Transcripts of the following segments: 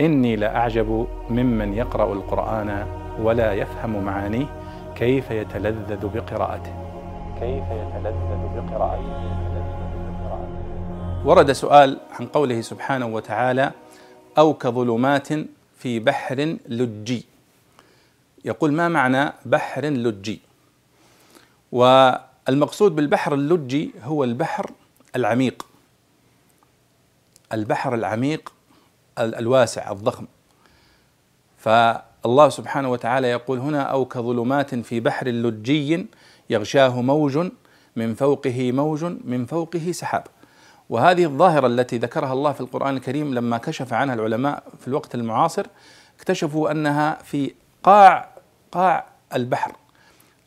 إني لأعجب ممن يقرأ القرآن ولا يفهم معانيه كيف يتلذذ بقراءته. كيف يتلذذ بقراءته. ورد سؤال عن قوله سبحانه وتعالى أو كظلمات في بحر لجي. يقول ما معنى بحر لجي؟ والمقصود بالبحر اللجي هو البحر العميق. البحر العميق الواسع الضخم. فالله سبحانه وتعالى يقول هنا أو كظلمات في بحر لجي يغشاه موج من فوقه موج من فوقه سحاب. وهذه الظاهرة التي ذكرها الله في القرآن الكريم لما كشف عنها العلماء في الوقت المعاصر اكتشفوا أنها في قاع قاع البحر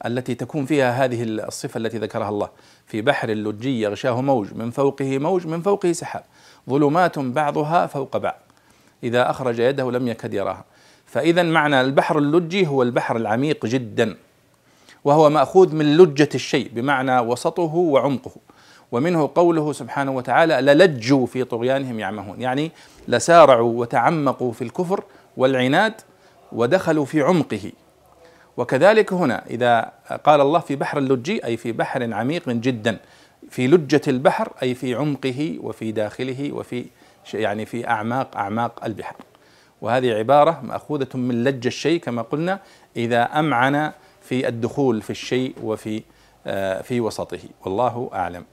التي تكون فيها هذه الصفة التي ذكرها الله. في بحر لجي يغشاه موج من فوقه موج من فوقه سحاب. ظلمات بعضها فوق بعض. إذا أخرج يده لم يكد يراها. فإذا معنى البحر اللجي هو البحر العميق جدا وهو مأخوذ من لجة الشيء بمعنى وسطه وعمقه. ومنه قوله سبحانه وتعالى للجوا في طغيانهم يعمهون. يعني لسارعوا وتعمقوا في الكفر والعناد ودخلوا في عمقه. وكذلك هنا إذا قال الله في بحر اللجي أي في بحر عميق جدا في لجة البحر أي في عمقه وفي داخله وفي يعني في أعماق أعماق البحر وهذه عبارة مأخوذة من لج الشيء كما قلنا إذا أمعن في الدخول في الشيء وفي آه، في وسطه. والله أعلم.